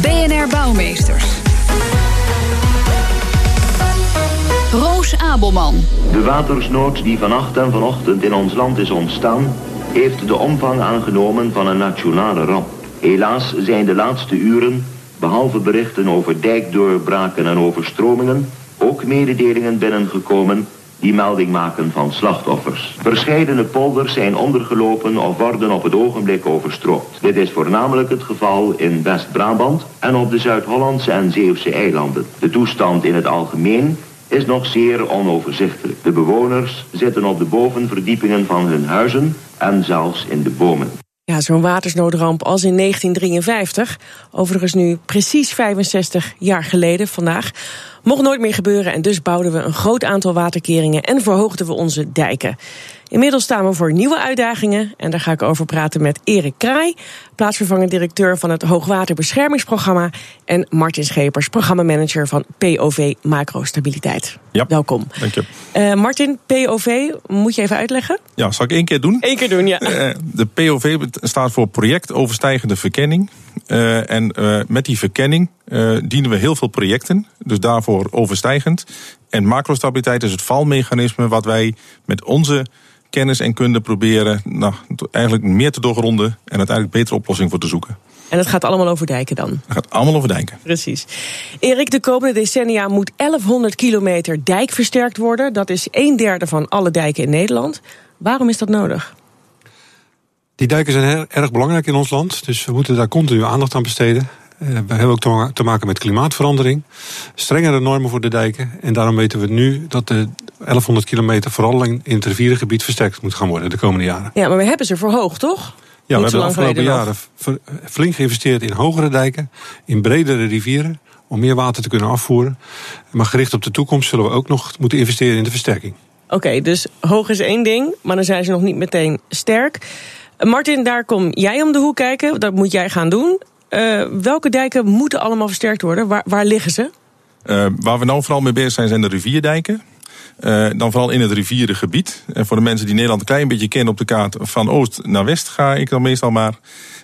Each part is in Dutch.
BNR Bouwmeesters. Roos Abelman. De watersnood die vannacht en vanochtend in ons land is ontstaan, heeft de omvang aangenomen van een nationale ramp. Helaas zijn de laatste uren, behalve berichten over dijkdoorbraken en overstromingen, ook mededelingen binnengekomen die melding maken van slachtoffers. Verscheidene polders zijn ondergelopen of worden op het ogenblik overstroomd. Dit is voornamelijk het geval in West-Brabant en op de Zuid-Hollandse en Zeeuwse eilanden. De toestand in het algemeen is nog zeer onoverzichtelijk. De bewoners zitten op de bovenverdiepingen van hun huizen en zelfs in de bomen. Ja, zo'n watersnoodramp als in 1953. Overigens nu precies 65 jaar geleden vandaag. Mocht nooit meer gebeuren en dus bouwden we een groot aantal waterkeringen en verhoogden we onze dijken. Inmiddels staan we voor nieuwe uitdagingen en daar ga ik over praten met Erik Kraai, plaatsvervangend directeur van het Hoogwaterbeschermingsprogramma, en Martin Schepers, programmamanager van POV Macrostabiliteit. Ja, Welkom. Dank je. Uh, Martin, POV, moet je even uitleggen? Ja, zal ik één keer doen? Eén keer doen, ja. Uh, de POV staat voor project overstijgende verkenning. Uh, en met die verkenning dienen we heel veel projecten, dus daarvoor overstijgend. En macrostabiliteit is het valmechanisme wat wij met onze kennis en kunde proberen nou, eigenlijk meer te doorgronden en uiteindelijk betere oplossing voor te zoeken. En het gaat allemaal over dijken dan? Het gaat allemaal over dijken. Precies. Erik, de komende decennia moet 1100 kilometer dijk versterkt worden. Dat is een derde van alle dijken in Nederland. Waarom is dat nodig? Die dijken zijn heel erg belangrijk in ons land, dus we moeten daar continu aandacht aan besteden. Eh, we hebben ook te maken met klimaatverandering. Strengere normen voor de dijken. En daarom weten we nu dat de 1100 kilometer vooral in het rivierengebied versterkt moet gaan worden de komende jaren. Ja, maar we hebben ze verhoogd, toch? Ja, we hebben de afgelopen jaren flink geïnvesteerd in hogere dijken, in bredere rivieren, om meer water te kunnen afvoeren. Maar gericht op de toekomst zullen we ook nog moeten investeren in de versterking. Oké, dus hoog is één ding, maar dan zijn ze nog niet meteen sterk. Martin, daar kom jij om de hoek kijken. Dat moet jij gaan doen. Uh, welke dijken moeten allemaal versterkt worden? Waar, waar liggen ze? Uh, waar we nou vooral mee bezig zijn, zijn de rivierdijken. Uh, dan vooral in het rivierengebied. En voor de mensen die Nederland een klein beetje kennen op de kaart, van oost naar west ga ik dan meestal maar.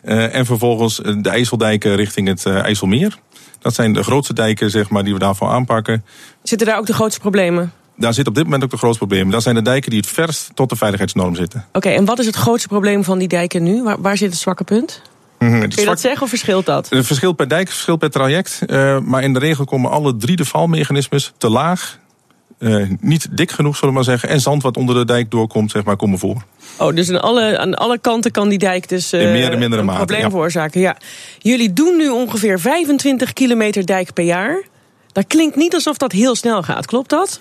Uh, en vervolgens de IJsseldijken richting het IJsselmeer. Dat zijn de grootste dijken zeg maar, die we daarvoor aanpakken. Zitten daar ook de grootste problemen? Daar zit op dit moment ook de grootste problemen. Dat zijn de dijken die het verst tot de veiligheidsnorm zitten. Oké, okay, en wat is het grootste probleem van die dijken nu? Waar, waar zit het zwakke punt? Mm -hmm. Kun je dat zeggen of verschilt dat? Het verschilt per dijk, verschilt per traject. Uh, maar in de regel komen alle drie de valmechanismes te laag. Uh, niet dik genoeg, zullen we maar zeggen. En zand wat onder de dijk doorkomt, zeg maar, komen voor. Oh, dus aan alle, aan alle kanten kan die dijk dus uh, in meer en mindere een mate, probleem ja. veroorzaken. Ja. Jullie doen nu ongeveer 25 kilometer dijk per jaar. Dat klinkt niet alsof dat heel snel gaat, klopt dat?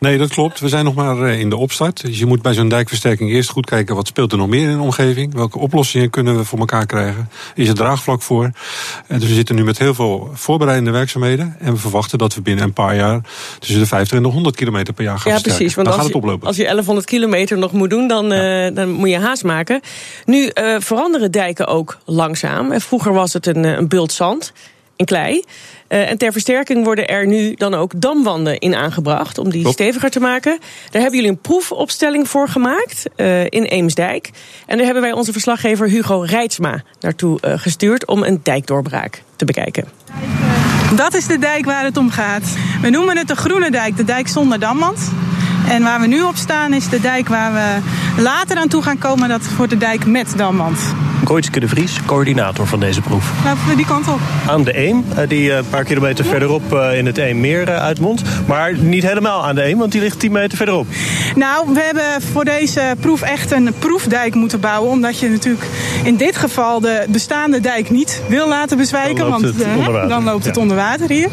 Nee, dat klopt. We zijn nog maar in de opstart. Dus je moet bij zo'n dijkversterking eerst goed kijken wat speelt er nog meer in de omgeving. Welke oplossingen kunnen we voor elkaar krijgen? Is er draagvlak voor? Dus we zitten nu met heel veel voorbereidende werkzaamheden. En we verwachten dat we binnen een paar jaar tussen de 50 en de 100 kilometer per jaar gaan ja, precies. Want dan als gaat het oplopen. Als je 1100 kilometer nog moet doen, dan, ja. uh, dan moet je haast maken. Nu uh, veranderen dijken ook langzaam. Vroeger was het een, een bult zand en klei. Uh, en ter versterking worden er nu dan ook damwanden in aangebracht om die Klopt. steviger te maken. Daar hebben jullie een proefopstelling voor gemaakt uh, in Eemsdijk. En daar hebben wij onze verslaggever Hugo Reitsma naartoe uh, gestuurd om een dijkdoorbraak te bekijken. Dat is de dijk waar het om gaat. We noemen het de Groene Dijk, de dijk zonder damwand. En waar we nu op staan is de dijk waar we later aan toe gaan komen. Dat wordt de dijk met damwand. Koitske de Vries, coördinator van deze proef. Laten we die kant op. Aan de Eem, die een paar kilometer ja. verderop in het Eemmeer uitmondt. Maar niet helemaal aan de Eem, want die ligt 10 meter verderop. Nou, we hebben voor deze proef echt een proefdijk moeten bouwen. Omdat je natuurlijk in dit geval de bestaande dijk niet wil laten bezwijken. Dan loopt want het, onder water. dan loopt het ja. onder water hier.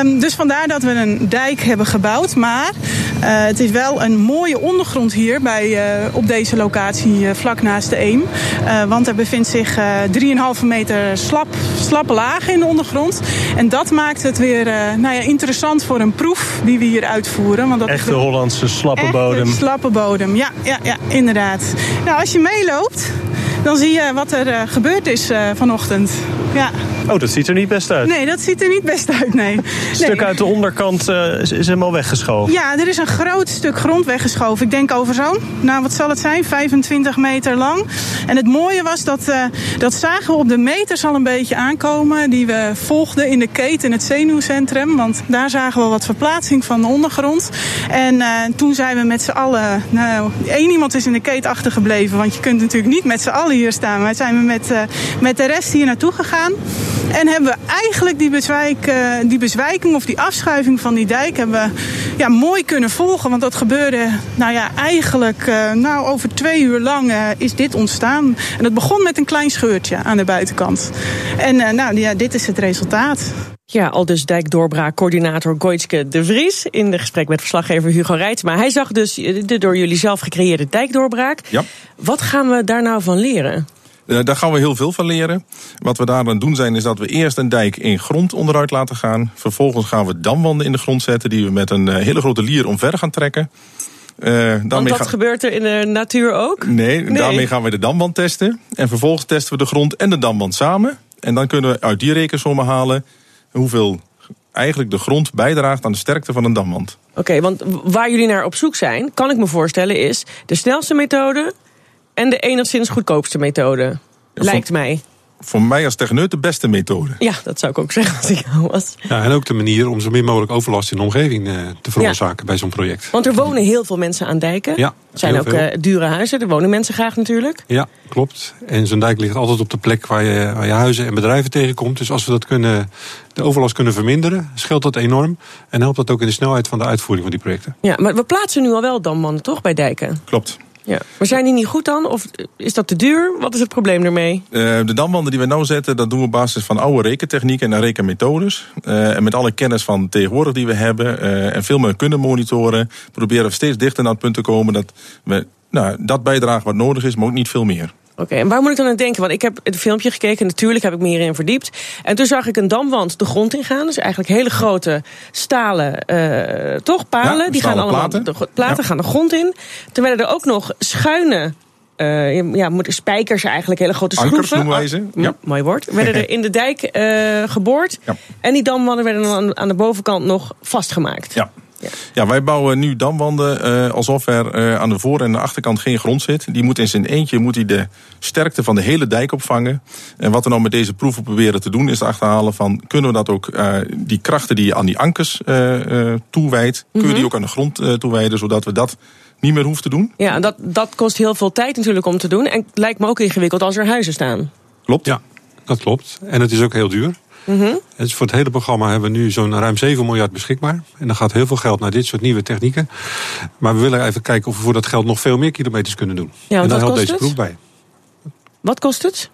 Um, dus vandaar dat we een dijk hebben gebouwd. Maar uh, het is wel een mooie ondergrond hier bij, uh, op deze locatie uh, vlak naast de Eem. want er bevindt zich eh 3,5 meter slap, slappe laag in de ondergrond. En dat maakt het weer eh, nou ja, interessant voor een proef die we hier uitvoeren. Want dat Echte Hollandse slappe Echte bodem. slappe bodem, ja, ja, ja, inderdaad. Nou, als je meeloopt, dan zie je wat er eh, gebeurd is eh, vanochtend. Ja. Oh, dat ziet er niet best uit. Nee, dat ziet er niet best uit, nee. Een stuk Nee. uit de onderkant eh, is, is helemaal weggeschoven. Ja, er is een groot stuk grond weggeschoven. Ik denk over zo'n, nou wat zal het zijn, 25 meter lang. En het mooie was dat, dat zagen we op de meters al een beetje aankomen. Die we volgden in de keten in het zenuwcentrum. Want daar zagen we wat verplaatsing van de ondergrond. En toen zijn we met z'n allen, nou één iemand is in de keet achtergebleven. Want je kunt natuurlijk niet met z'n allen hier staan. Zijn we met, eh, met de rest hier naartoe gegaan. En hebben we eigenlijk die, bezwijk, eh, die bezwijking of die afschuiving van die dijk hebben ja, mooi kunnen volgen. Want dat gebeurde nou ja, eigenlijk eh, nou, over twee uur lang is dit ontstaan. En dat begon met een klein scheurtje aan de buitenkant. En nou, ja, dit is het resultaat. Ja, al dus dijkdoorbraakcoördinator Goitske de Vries in de gesprek met verslaggever Hugo Reitsma. Hij zag dus de door jullie zelf gecreëerde dijkdoorbraak. Ja. Wat gaan we daar nou van leren? Eh, daar gaan we heel veel van leren. Wat we daar aan doen zijn, is dat we eerst een dijk in grond onderuit laten gaan. Vervolgens gaan we damwanden in de grond zetten, die we met een eh, hele grote lier omver gaan trekken. Eh, Want dat ga- gebeurt er in de natuur ook? Nee, Nee. daarmee gaan we de damwand testen. En vervolgens testen we de grond en de damwand samen. En dan kunnen we uit die rekensommen halen hoeveel eigenlijk de grond bijdraagt aan de sterkte van een damwand. Oké, want waar jullie naar op zoek zijn, kan ik me voorstellen, is de snelste methode en de enigszins goedkoopste methode. Lijkt mij. Voor mij als techneut de beste methode. Ja, dat zou ik ook zeggen als ik jou was. Ja, en ook de manier om zo min mogelijk overlast in de omgeving eh, te veroorzaken bij zo'n project. Want er wonen heel veel mensen aan dijken. Ja, Het zijn heel ook veel. eh, dure huizen, er wonen mensen graag natuurlijk. Ja, klopt. En zo'n dijk ligt altijd op de plek waar je, waar je huizen en bedrijven tegenkomt. Dus als we dat kunnen, de overlast kunnen verminderen, scheelt dat enorm. En helpt dat ook in de snelheid van de uitvoering van die projecten. Ja, maar we plaatsen nu al wel damwanden, toch, bij dijken? Klopt. Ja. Maar zijn die niet goed dan? Of is dat te duur? Wat is het probleem ermee? Eh, de damwanden die we nou zetten, dat doen we op basis van oude rekentechnieken en rekenmethodes. Eh, en met alle kennis van tegenwoordig die we hebben eh, en veel meer kunnen monitoren, proberen we steeds dichter naar het punt te komen dat we nou, dat bijdragen wat nodig is, maar ook niet veel meer. Oké, en waar moet ik dan aan denken? Want ik heb het filmpje gekeken, natuurlijk heb ik me hierin verdiept. En toen zag ik een damwand de grond ingaan. Dus eigenlijk hele grote stalen, eh, toch, palen. Ja, die gaan allemaal, platen. de platen Ja. gaan de grond in. Toen werden er ook nog schuine, eh, ja, moet- spijkers eigenlijk, hele grote Ankers schroeven. noemen wij ze. Ah, Ja. Mooi woord. Werden er in de dijk eh, geboord. Ja. En die damwanden werden dan aan de bovenkant nog vastgemaakt. Ja. Ja. Ja, wij bouwen nu damwanden eh, alsof er eh, aan de voor- en de achterkant geen grond zit. Die moet in zijn eentje moet hij de sterkte van de hele dijk opvangen. En wat we nou met deze proeven proberen te doen, is te achterhalen van kunnen we dat ook, eh, die krachten die je aan die ankers eh, eh, toewijdt, kun je die ook aan de grond eh, toewijden, zodat we dat niet meer hoeven te doen. Ja, en dat, dat kost heel veel tijd natuurlijk om te doen. En het lijkt me ook ingewikkeld als er huizen staan. Klopt? Ja, dat klopt. En het is ook heel duur. Dus voor het hele programma hebben we nu zo'n ruim 7 miljard beschikbaar. En dan gaat heel veel geld naar dit soort nieuwe technieken. Maar we willen even kijken of we voor dat geld nog veel meer kilometers kunnen doen. Ja, en daar helpt deze het? proef bij. Wat kost het?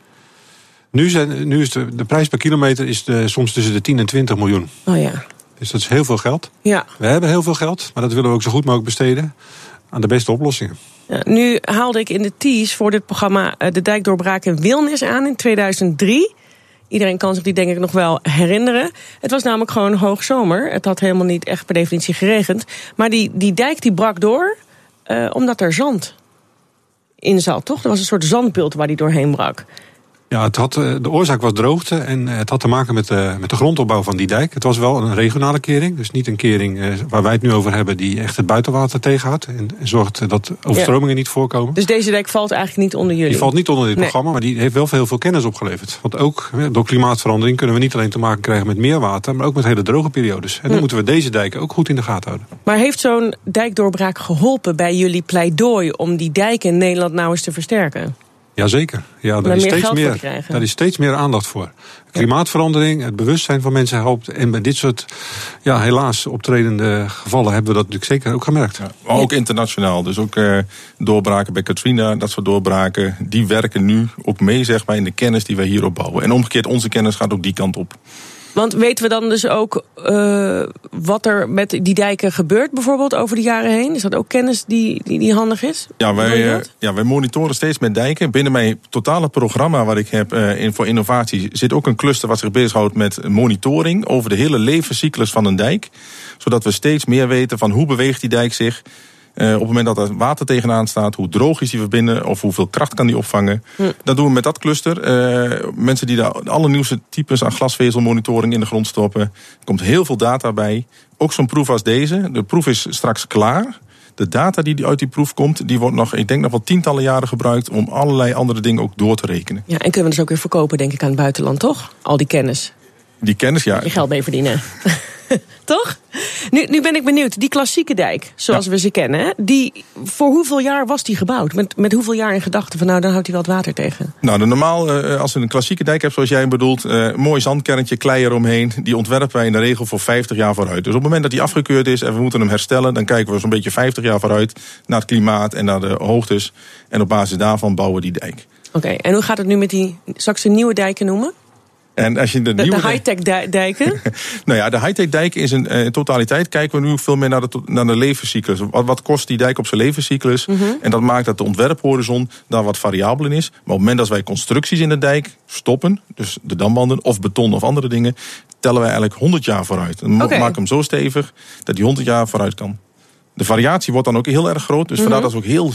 Nu, zijn, nu is de, de prijs per kilometer is de, soms tussen de 10 en 20 miljoen. Oh ja. Dus dat is heel veel geld. Ja. We hebben heel veel geld, maar dat willen we ook zo goed mogelijk besteden aan de beste oplossingen. Ja, nu haalde ik in de tease voor dit programma eh, de dijkdoorbraak in Wilnis aan in 2003. Iedereen kan zich die denk ik nog wel herinneren. Het was namelijk gewoon hoogzomer. Het had helemaal niet echt per definitie geregend. Maar die, die dijk die brak door eh, omdat er zand in zat, toch? Er was een soort zandbult waar die doorheen brak. Ja, het had, eh, de oorzaak was droogte en eh, het had te maken met de, met de grondopbouw van die dijk. Het was wel een regionale kering, dus niet een kering eh, waar wij het nu over hebben... die echt het buitenwater tegenhoudt en, en zorgt dat overstromingen niet voorkomen. Dus deze dijk valt eigenlijk niet onder jullie. Die valt niet onder dit Nee. programma, maar die heeft wel heel veel kennis opgeleverd. Want ook door klimaatverandering kunnen we niet alleen te maken krijgen met meer water... maar ook met hele droge periodes. En dan Hm. moeten we deze dijken ook goed in de gaten houden. Maar heeft zo'n dijkdoorbraak geholpen bij jullie pleidooi om die dijken in Nederland nou eens te versterken? Jazeker. Ja, daar is, meer steeds meer, daar is steeds meer aandacht voor. Klimaatverandering, het bewustzijn van mensen helpt. En bij dit soort ja, helaas optredende gevallen hebben we dat natuurlijk zeker ook gemerkt. Maar ook internationaal. Dus ook eh, doorbraken bij Katrina, dat soort doorbraken. Die werken nu ook mee zeg maar, in de kennis die wij hier opbouwen. En omgekeerd, onze kennis gaat ook die kant op. Want weten we dan dus ook uh, wat er met die dijken gebeurt, bijvoorbeeld over de jaren heen? Is dat ook kennis die, die, die handig is? Ja wij, uh, ja, wij monitoren steeds met dijken. Binnen mijn totale programma wat ik heb uh, in, voor innovatie zit ook een cluster wat zich bezighoudt met monitoring over de hele levenscyclus van een dijk. Zodat we steeds meer weten van hoe beweegt die dijk zich. Uh, op het moment dat er water tegenaan staat, hoe droog is die verbinden of hoeveel kracht kan die opvangen. Hm. Dat doen we met dat cluster. Uh, mensen die de allernieuwste types aan glasvezelmonitoring in de grond stoppen. Er komt heel veel data bij. Ook zo'n proef als deze. De proef is straks klaar. De data die uit die proef komt, die wordt nog, ik denk nog wel tientallen jaren gebruikt om allerlei andere dingen ook door te rekenen. Ja, en kunnen we dus ook weer verkopen, denk ik, aan het buitenland, toch? Al die kennis. Die kennis, ja. Je geld mee verdienen. Toch? Nu, nu ben ik benieuwd. Die klassieke dijk, zoals ja. we ze kennen, die, voor hoeveel jaar was die gebouwd? Met, met hoeveel jaar in gedachten van nou, dan houdt hij wel het water tegen? Nou, de normaal, uh, als je een klassieke dijk hebt, zoals jij bedoelt, uh, mooi zandkerntje, klei eromheen, die ontwerpen wij in de regel voor 50 jaar vooruit. Dus op het moment dat die afgekeurd is en we moeten hem herstellen, dan kijken we zo'n beetje 50 jaar vooruit naar het klimaat en naar de hoogtes. En op basis daarvan bouwen we die dijk. Oké, okay, en hoe gaat het nu met die, zal ik ze nieuwe dijken noemen? En als je de, de, nieuwe de high-tech dijken? nou ja, de high-tech dijken is een uh, totaliteit. Kijken we nu veel meer naar de, naar de levenscyclus. Wat, wat kost die dijk op zijn levenscyclus? Mm -hmm. En dat maakt dat de ontwerphorizon daar wat variabel in is. Maar op het moment dat wij constructies in de dijk stoppen, dus de damwanden of beton of andere dingen, tellen wij eigenlijk 100 jaar vooruit. Okay. maken hem zo stevig dat die 100 jaar vooruit kan. De variatie wordt dan ook heel erg groot. Dus mm -hmm. vandaar dat ze ook heel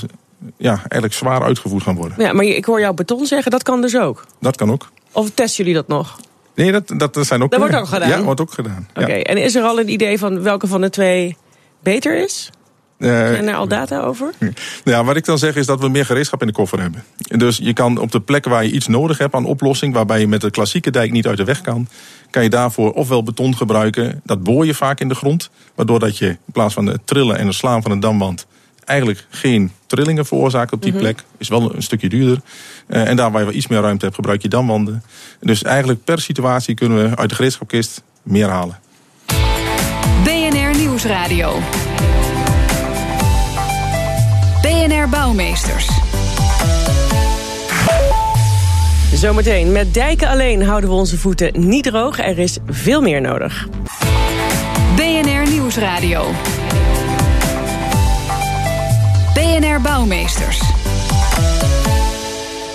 ja, eigenlijk zwaar uitgevoerd gaan worden. Ja, maar ik hoor jou beton zeggen, dat kan dus ook? Dat kan ook. Of testen jullie dat nog? Nee, dat, dat zijn ook... Dat wordt ook gedaan? Ja, wordt ook gedaan. Oké, okay. ja. en is er al een idee van welke van de twee beter is? Uh, zijn er al data over? Ja, wat ik dan zeg is dat we meer gereedschap in de koffer hebben. Dus je kan op de plekken waar je iets nodig hebt aan oplossing... waarbij je met de klassieke dijk niet uit de weg kan... kan je daarvoor ofwel beton gebruiken. Dat boor je vaak in de grond. Waardoor dat je in plaats van het trillen en het slaan van een damwand eigenlijk geen trillingen veroorzaakt op die mm -hmm. plek. Is wel een stukje duurder. Uh, en daar waar je iets meer ruimte hebt, gebruik je damwanden. Dus eigenlijk per situatie kunnen we uit de gereedschapkist meer halen. BNR Nieuwsradio. BNR Bouwmeesters. Zometeen, met dijken alleen houden we onze voeten niet droog. Er is veel meer nodig. BNR Nieuwsradio. BNR Bouwmeesters.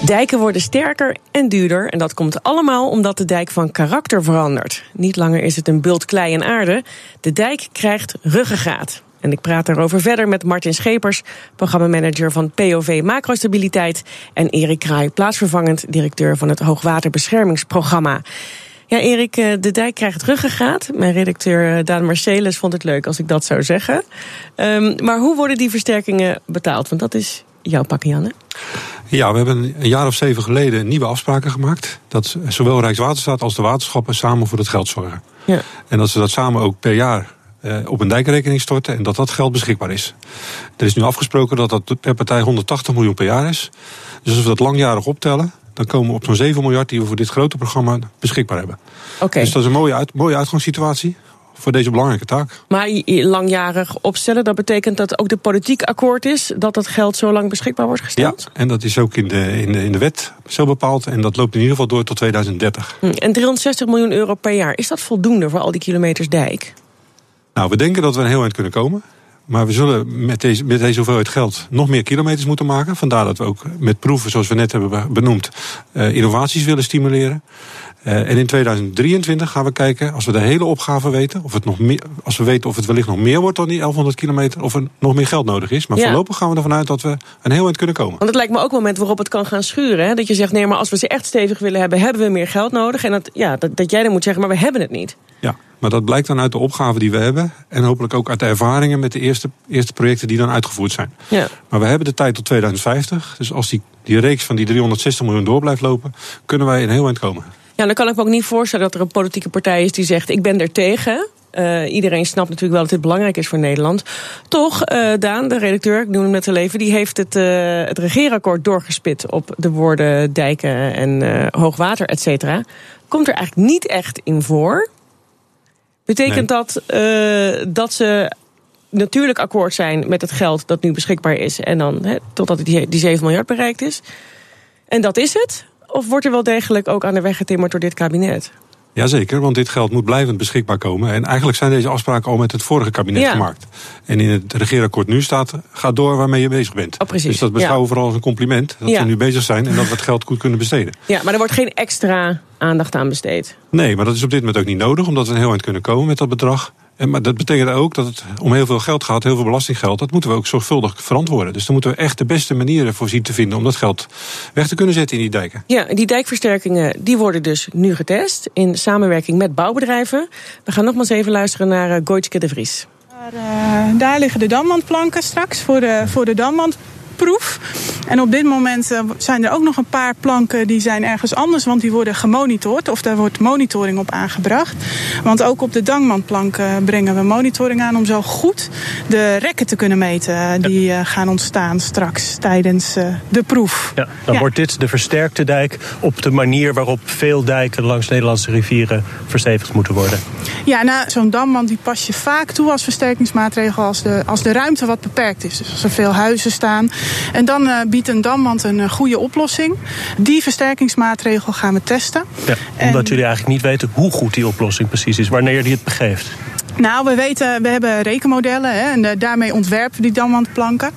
Dijken worden sterker en duurder. En dat komt allemaal omdat de dijk van karakter verandert. Niet langer is het een bult klei en aarde. De dijk krijgt ruggengraat. En ik praat daarover verder met Martin Schepers, programmamanager van POV Macrostabiliteit. En Erik Kraai, plaatsvervangend directeur van het Hoogwaterbeschermingsprogramma. Ja, Erik, de dijk krijgt ruggengraat. Mijn redacteur Daan Marcelis vond het leuk als ik dat zou zeggen. Um, maar hoe worden die versterkingen betaald? Want dat is jouw pakje, Janne. Ja, we hebben een jaar of zeven geleden nieuwe afspraken gemaakt. Dat zowel Rijkswaterstaat als de waterschappen samen voor het geld zorgen. Ja. En dat ze dat samen ook per jaar op een dijkrekening storten en dat dat geld beschikbaar is. Er is nu afgesproken dat dat per partij 180 miljoen per jaar is. Dus als we dat langjarig optellen, dan komen we op zo'n 7 miljard die we voor dit grote programma beschikbaar hebben. Okay. Dus dat is een mooie, uit, mooie uitgangssituatie voor deze belangrijke taak. Maar langjarig opstellen, dat betekent dat ook de politiek akkoord is dat dat geld zo lang beschikbaar wordt gesteld? Ja, en dat is ook in de, in de, in de wet zo bepaald. En dat loopt in ieder geval door tot 2030. En 360 miljoen euro per jaar, is dat voldoende voor al die kilometers dijk? Nou, we denken dat we een heel eind kunnen komen. Maar we zullen met deze, met deze hoeveelheid geld nog meer kilometers moeten maken. Vandaar dat we ook met proeven, zoals we net hebben benoemd, uh, innovaties willen stimuleren. Uh, en in 2023 gaan we kijken, als we de hele opgave weten, of het nog meer, als we weten of het wellicht nog meer wordt dan die 1100 kilometer, of er nog meer geld nodig is. Maar ja. voorlopig gaan we ervan uit dat we een heel eind kunnen komen. Want het lijkt me ook een moment waarop het kan gaan schuren. Hè? Dat je zegt, nee, maar als we ze echt stevig willen hebben, hebben we meer geld nodig. En dat, ja, dat, dat jij dan moet zeggen, maar we hebben het niet. Ja, maar dat blijkt dan uit de opgave die we hebben. En hopelijk ook uit de ervaringen met de eerste, eerste projecten die dan uitgevoerd zijn. Ja. Maar we hebben de tijd tot 2050. Dus als die, die reeks van die 360 miljoen door blijft lopen, kunnen wij een heel eind komen. Ja, dan kan ik me ook niet voorstellen dat er een politieke partij is die zegt: ik ben er tegen. Uh, iedereen snapt natuurlijk wel dat dit belangrijk is voor Nederland. Toch, uh, Daan, de redacteur, ik noem hem net al even, die heeft het, uh, het regeerakkoord doorgespit op de woorden dijken en hoogwater, et cetera. Komt er eigenlijk niet echt in voor. Betekent nee. dat dat ze natuurlijk akkoord zijn met het geld dat nu beschikbaar is en dan he, totdat die, die 7 miljard bereikt is? En dat is het? Of wordt er wel degelijk ook aan de weg getimmerd door dit kabinet? Jazeker, want dit geld moet blijvend beschikbaar komen. En eigenlijk zijn deze afspraken al met het vorige kabinet Ja. gemaakt. En in het regeerakkoord nu staat, ga door waarmee je bezig bent. Oh, precies. Dus dat beschouwen we vooral als een compliment. Dat Ja. we nu bezig zijn en dat we het geld goed kunnen besteden. Ja, maar er wordt geen extra aandacht aan besteed. Nee, maar dat is op dit moment ook niet nodig, omdat we een heel eind kunnen komen met dat bedrag. En, maar dat betekent ook dat het om heel veel geld gaat, heel veel belastinggeld. Dat moeten we ook zorgvuldig verantwoorden. Dus daar moeten we echt de beste manieren voor zien te vinden om dat geld weg te kunnen zetten in die dijken. Ja, die dijkversterkingen die worden dus nu getest in samenwerking met bouwbedrijven. We gaan nogmaals even luisteren naar uh, Goitske de Vries. Daar, eh, daar liggen de damwandplanken straks voor de, voor de damwandproef. En op dit moment eh, zijn er ook nog een paar planken die zijn ergens anders, want die worden gemonitord of daar wordt monitoring op aangebracht. Want ook op de damwandplanken brengen we monitoring aan om zo goed de rekken te kunnen meten eh, die eh, gaan ontstaan straks tijdens de proef. Ja, dan Ja. wordt dit de versterkte dijk op de manier waarop veel dijken langs Nederlandse rivieren verstevigd moeten worden. Ja, nou, zo'n damwand die pas je vaak toe als versterkingsmaatregel als de, als de ruimte wat beperkt is. Dus als er veel huizen staan. En dan biedt een damwand een eh, goede oplossing. Die versterkingsmaatregel gaan we testen. Ja, En- omdat jullie eigenlijk niet weten hoe goed die oplossing precies is, wanneer die het begeeft. Nou, we weten, we hebben rekenmodellen hè, en eh, daarmee ontwerpen we die damwandplanken.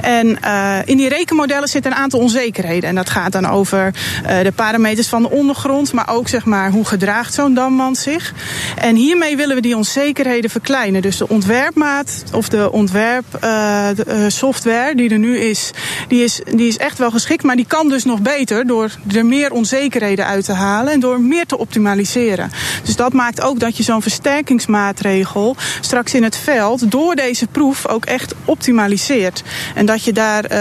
En eh, in die rekenmodellen zitten een aantal onzekerheden. En dat gaat dan over eh, de parameters van de ondergrond, maar ook zeg maar hoe gedraagt zo'n damwand zich. En hiermee willen we die onzekerheden verkleinen. Dus de ontwerpmaat of de ontwerpsoftware die er nu is die, is, die is echt wel geschikt, maar die kan dus nog beter door er meer onzekerheden uit te halen en door meer te optimaliseren. Dus dat maakt ook dat je zo'n versterkingsmaatregel straks in het veld door deze proef ook echt optimaliseert. En dat je daar uh,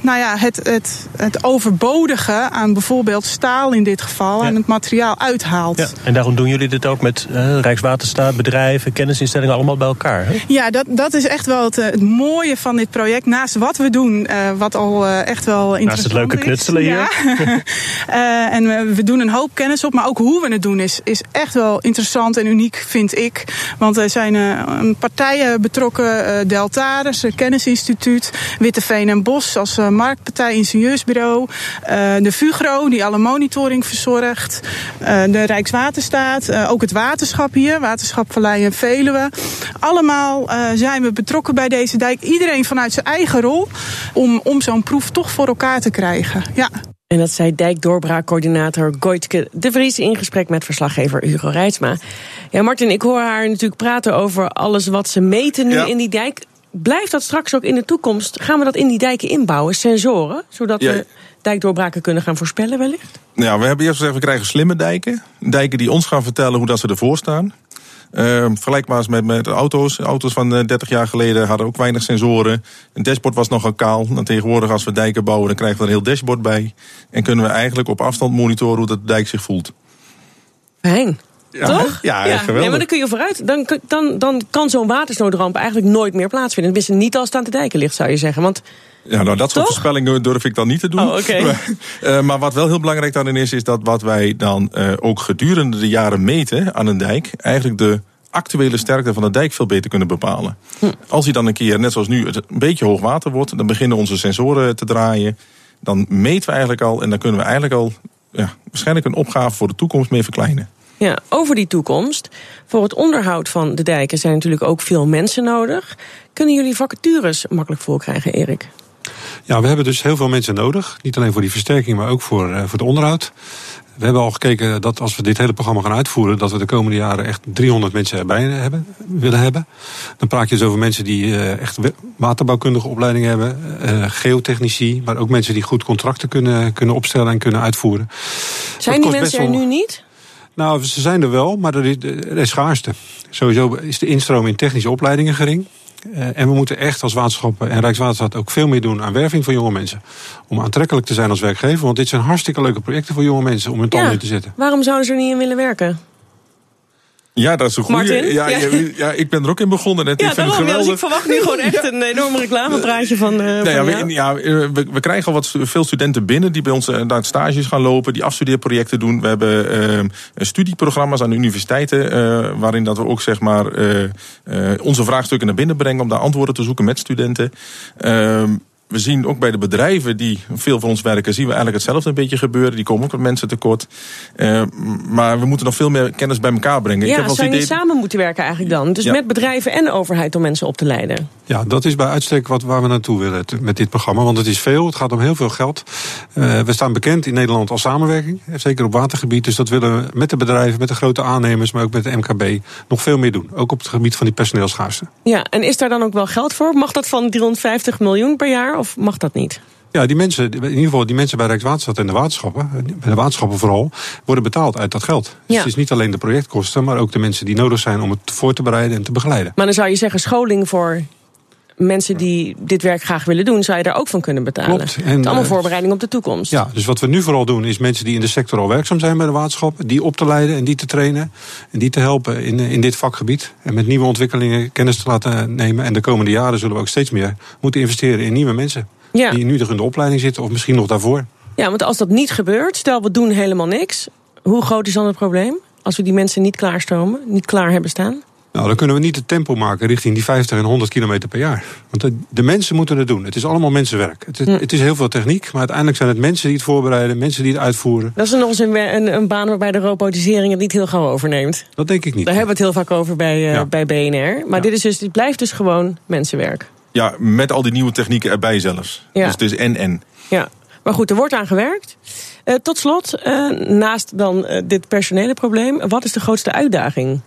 nou ja, het, het, het overbodige aan bijvoorbeeld staal in dit geval, Ja. aan het materiaal uithaalt. Ja, en daarom doen jullie dit ook met eh, Rijkswaterstaat, bedrijven, kennisinstellingen allemaal bij elkaar. Hè? Ja, dat, dat is echt wel het, eh, het mooie van dit project. Naast wat we doen, eh, wat al eh, echt wel interessant het leuke is. knutselen hier. Ja. Eh, en we, we doen een hoop kennis op, maar ook hoe we het doen is, is echt wel interessant en uniek, vind ik. Want er zijn eh, partijen betrokken, eh Deltaris, Kennisinstituut, Witteveen en Bos als eh, marktpartij, ingenieursbureau, eh, de Fugro, die alle monitoring verzorgt, eh, de Rijkswaterstaat, eh, ook het waterschap hier, Waterschap Vallei en Veluwe. Allemaal eh, zijn we betrokken bij deze dijk. Iedereen vanuit zijn eigen rol om, om zo'n proef toch voor elkaar te krijgen. Ja. En dat zei dijkdoorbraakcoördinator Goitke de Vries in gesprek met verslaggever Hugo Reitsma. Ja, Martin, ik hoor haar natuurlijk praten over alles wat ze meten nu Ja. in die dijk. Blijft dat straks ook in de toekomst? Gaan we dat in die dijken inbouwen, sensoren, zodat Ja. we dijkdoorbraken kunnen gaan voorspellen wellicht? Ja, we hebben eerst gezegd, we krijgen slimme dijken. Dijken die ons gaan vertellen hoe dat ze ervoor staan. Uh, vergelijkbaar met, met auto's. Auto's van uh, 30 jaar geleden hadden ook weinig sensoren. Een dashboard was nogal kaal. En tegenwoordig als we dijken bouwen, dan krijgen we er een heel dashboard bij. En kunnen we eigenlijk op afstand monitoren hoe dat de dijk zich voelt. Fijn. Ja, Toch? Ja, ja geweldig. Nee, maar dan kun je vooruit. Dan, dan, dan kan zo'n watersnoodramp eigenlijk nooit meer plaatsvinden. Tenminste, niet als het aan de dijken ligt, zou je zeggen. Want Ja, nou, dat soort Toch? voorspellingen durf ik dan niet te doen. Oh, oké. maar, uh, maar wat wel heel belangrijk daarin is, is dat wat wij dan uh, ook gedurende de jaren meten aan een dijk, eigenlijk de actuele sterkte van de dijk veel beter kunnen bepalen. Hm. Als hij dan een keer, net zoals nu, het een beetje hoog water wordt, dan beginnen onze sensoren te draaien. Dan meten we eigenlijk al en dan kunnen we eigenlijk al ja, waarschijnlijk een opgave voor de toekomst mee verkleinen. Ja, over die toekomst. Voor het onderhoud van de dijken zijn natuurlijk ook veel mensen nodig. Kunnen jullie vacatures makkelijk voor krijgen, Erik? Ja, we hebben dus heel veel mensen nodig. Niet alleen voor die versterking, maar ook voor, uh, voor het onderhoud. We hebben al gekeken dat als we dit hele programma gaan uitvoeren, dat we de komende jaren echt 300 mensen erbij hebben, willen hebben. Dan praat je dus over mensen die uh, echt waterbouwkundige opleiding hebben, uh, geotechnici, maar ook mensen die goed contracten kunnen, kunnen opstellen en kunnen uitvoeren. Zijn die mensen er nu niet? Nou, ze zijn er wel, maar er is, er is schaarste. Sowieso is de instroom in technische opleidingen gering. Uh, en we moeten echt als waterschappen en Rijkswaterstaat ook veel meer doen aan werving van jonge mensen. Om aantrekkelijk te zijn als werkgever. Want dit zijn hartstikke leuke projecten voor jonge mensen om hun tanden ja, in te zetten. Waarom zouden ze er niet in willen werken? Ja, dat is een goede. Ja, Ja. ik ben er ook in begonnen. En Ja, ik vind het Ja, dus geweldig. ik verwacht nu gewoon echt een enorme reclamepraatje van. Uh, Nou ja, we, ja, we, we, krijgen al wat veel studenten binnen die bij ons naar stages gaan lopen, die afstudeerprojecten doen. We hebben uh, studieprogramma's aan de universiteiten, uh, waarin dat we ook zeg maar uh, onze vraagstukken naar binnen brengen om daar antwoorden te zoeken met studenten. We zien ook bij de bedrijven die veel voor ons werken, zien we eigenlijk hetzelfde een beetje gebeuren. Die komen ook met mensen tekort. Uh, maar we moeten nog veel meer kennis bij elkaar brengen. Ja, ik heb zou je samen moeten werken eigenlijk dan? Dus met bedrijven en de overheid om mensen op te leiden? Ja, dat is bij uitstek wat, waar we naartoe willen met dit programma. Want het is veel, het gaat om heel veel geld. Uh, we staan bekend in Nederland als samenwerking, zeker op watergebied. Dus dat willen we met de bedrijven, met de grote aannemers, maar ook met de MKB nog veel meer doen. Ook op het gebied van die personeelschaarste. Ja, en is daar dan ook wel geld voor? Mag dat van 350 miljoen per jaar of mag dat niet? Ja, die mensen, in ieder geval die mensen bij Rijkswaterstaat en de waterschappen, bij de waterschappen vooral, worden betaald uit dat geld. Dus ja. het is niet alleen de projectkosten, maar ook de mensen die nodig zijn om het voor te bereiden en te begeleiden. Maar dan zou je zeggen, scholing voor mensen die dit werk graag willen doen, zou je daar ook van kunnen betalen. Klopt. En, het allemaal uh, voorbereiding op de toekomst. Ja, dus wat we nu vooral doen, is mensen die in de sector al werkzaam zijn bij de waterschappen, die op te leiden en die te trainen. En die te helpen in, in dit vakgebied. En met nieuwe ontwikkelingen kennis te laten nemen. En de komende jaren zullen we ook steeds meer moeten investeren in nieuwe mensen. Ja. Die nu in de opleiding zitten, of misschien nog daarvoor. Ja, want als dat niet gebeurt, stel we doen helemaal niks. Hoe groot is dan het probleem? Als we die mensen niet klaarstromen, niet klaar hebben staan? Nou, dan kunnen we niet het tempo maken richting die 50 en 100 kilometer per jaar. Want de, mensen moeten het doen. Het is allemaal mensenwerk. Het, het, is heel veel techniek, maar uiteindelijk zijn het mensen die het voorbereiden, mensen die het uitvoeren. Dat is nog eens een, een, een baan waarbij de robotisering het niet heel gauw overneemt. Dat denk ik niet. Daar hebben we het heel vaak over bij, uh, bij BNR. Maar dit, is dus, dit blijft dus gewoon mensenwerk. Ja, met al die nieuwe technieken erbij zelfs. Ja. Dus het is en-en. Ja, maar goed, er wordt aan gewerkt. Uh, tot slot, uh, naast dan dit personele probleem, wat is de grootste uitdaging?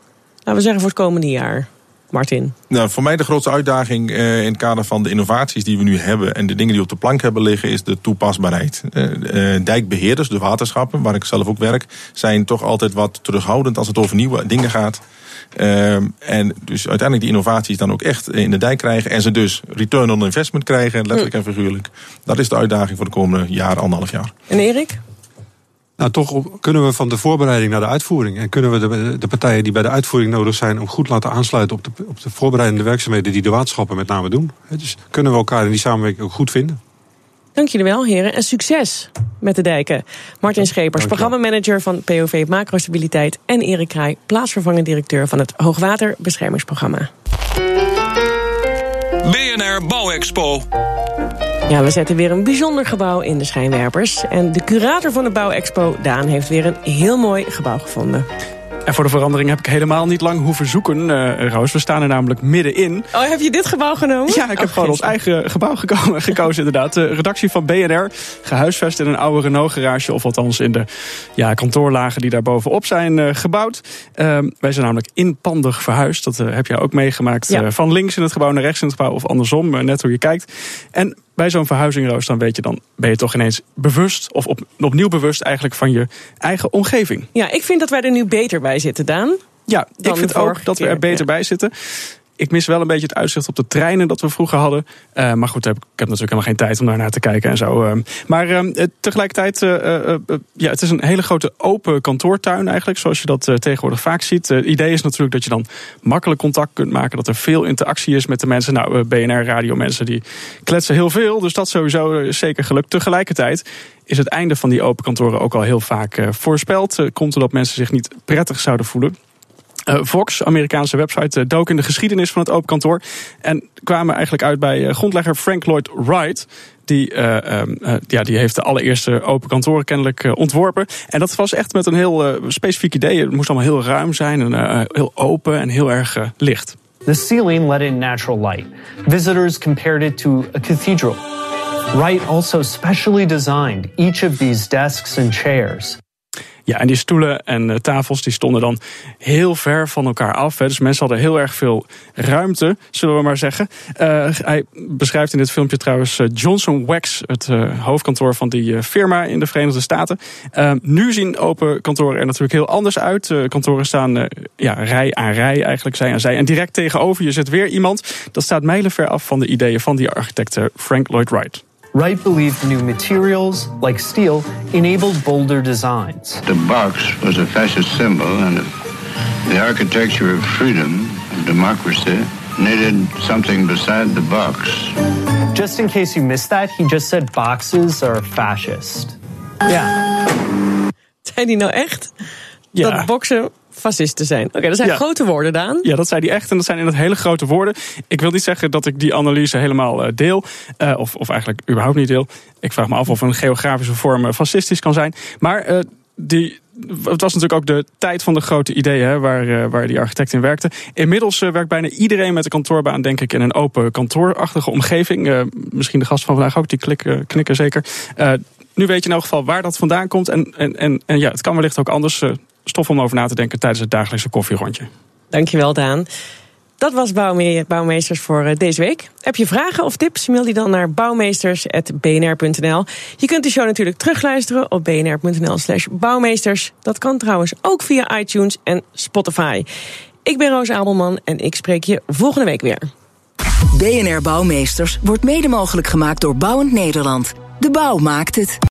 Laten we zeggen voor het komende jaar. Martin? Nou, voor mij de grootste uitdaging uh, in het kader van de innovaties die we nu hebben en de dingen die op de plank hebben liggen, is de toepasbaarheid. Uh, uh, dijkbeheerders, de waterschappen, waar ik zelf ook werk, zijn toch altijd wat terughoudend als het over nieuwe dingen gaat. en dus uiteindelijk die innovaties dan ook echt in de dijk krijgen en ze dus return on investment krijgen, letterlijk en figuurlijk. Dat is de uitdaging voor de komende jaar, anderhalf jaar. En Erik? Nou, toch kunnen we van de voorbereiding naar de uitvoering. En kunnen we de, de, partijen die bij de uitvoering nodig zijn om goed laten aansluiten op de, op de voorbereidende werkzaamheden die de waterschappen met name doen. Dus kunnen we elkaar in die samenwerking ook goed vinden. Dank jullie wel, heren. En succes met de dijken. Martin Schepers, programmamanager van POV Macrostabiliteit. En Erik Kraai, plaatsvervangend directeur van het Hoogwaterbeschermingsprogramma. BNR Bouwexpo. Ja, we zetten weer een bijzonder gebouw in de schijnwerpers. En de curator van de Bouwexpo, Daan, heeft weer een heel mooi gebouw gevonden. En voor de verandering heb ik helemaal niet lang hoeven zoeken, uh, Roos. We staan er namelijk middenin. Oh, heb je dit gebouw genomen? Ja, ik heb gewoon ons eigen gebouw gekomen, gekozen inderdaad. De redactie van BNR, gehuisvest in een oude Renault-garage... of althans in de ja, kantoorlagen die daar bovenop zijn uh, gebouwd. Uh, wij zijn namelijk inpandig verhuisd. Dat uh, heb jij ook meegemaakt. Ja. van links in het gebouw naar rechts in het gebouw of andersom, net hoe je kijkt. En bij zo'n verhuizing, Roos, dan weet je dan ben je toch ineens bewust of op, opnieuw bewust eigenlijk van je eigen omgeving. Ja, ik vind dat wij er nu beter bij zitten, Daan. Ja, ik vind ook dat we er beter bij zitten ik mis wel een beetje het uitzicht op de treinen dat we vroeger hadden. Uh, maar goed, ik heb, natuurlijk helemaal geen tijd om daar naar te kijken en zo. Uh. Maar uh, tegelijkertijd, ja, het is een hele grote open kantoortuin eigenlijk, zoals je dat tegenwoordig vaak ziet. Het idee is natuurlijk dat je dan makkelijk contact kunt maken, dat er veel interactie is met de mensen. Nou, BNR Radio mensen die kletsen heel veel, dus dat sowieso zeker gelukt. Tegelijkertijd is het einde van die open kantoren ook al heel vaak voorspeld. komt er dat mensen zich niet prettig zouden voelen. Uh, Vox, Amerikaanse website, uh, dook in de geschiedenis van het open kantoor. En kwamen eigenlijk uit bij uh, grondlegger Frank Lloyd Wright. Die, um, ja, die heeft de allereerste open kantoren kennelijk ontworpen. En dat was echt met een heel specifiek idee. Het moest allemaal heel ruim zijn en heel open en heel erg licht. The ceiling let in natural light. Visitors compared it to a cathedral. Wright also specially designed each of these desks and chairs. Ja, en die stoelen en uh, tafels die stonden dan heel ver van elkaar af. Hè. Dus mensen hadden heel erg veel ruimte, zullen we maar zeggen. Uh, hij beschrijft in dit filmpje trouwens uh, Johnson Wax, het hoofdkantoor van die firma in de Verenigde Staten. nu zien open kantoren er natuurlijk heel anders uit. kantoren staan ja, rij aan rij, eigenlijk zij aan zij. En direct tegenover je zit weer iemand. Dat staat mijlenver af van de ideeën van die architect Frank Lloyd Wright. Wright believed new materials, like steel, enabled bolder designs. The box was a fascist symbol, and the architecture of freedom and democracy needed something beside the box. Just in case you missed that, he just said boxes are fascist. Ja. Zijn die nou echt? Ja. Dat boxen fascisten zijn. Oké, dat zijn grote woorden, Daan. Ja, dat zei hij echt. En dat zijn in het hele grote woorden. Ik wil niet zeggen dat ik die analyse helemaal uh, deel. Uh, of, of eigenlijk überhaupt niet deel. Ik vraag me af of een geografische vorm fascistisch kan zijn. Maar uh, die, het was natuurlijk ook de tijd van de grote ideeën hè, waar, waar die architect in werkte. Inmiddels werkt bijna iedereen met een kantoorbaan, denk ik, in een open kantoorachtige omgeving. Uh, misschien de gast van vandaag ook, die klikken, knikken zeker. nu weet je in elk geval waar dat vandaan komt. En, en, en, en ja, het kan wellicht ook anders stof om over na te denken tijdens het dagelijkse koffierondje. Dankjewel, Daan. Dat was Bouwmeesters voor eh, deze week. Heb je vragen of tips? Mail die dan naar bouwmeesters.bnr.nl. Je kunt de show natuurlijk terugluisteren op bnr.nl/slash bouwmeesters. Dat kan trouwens ook via iTunes en Spotify. Ik ben Roos Abelman en ik spreek je volgende week weer. BNR Bouwmeesters wordt mede mogelijk gemaakt door Bouwend Nederland. De bouw maakt het.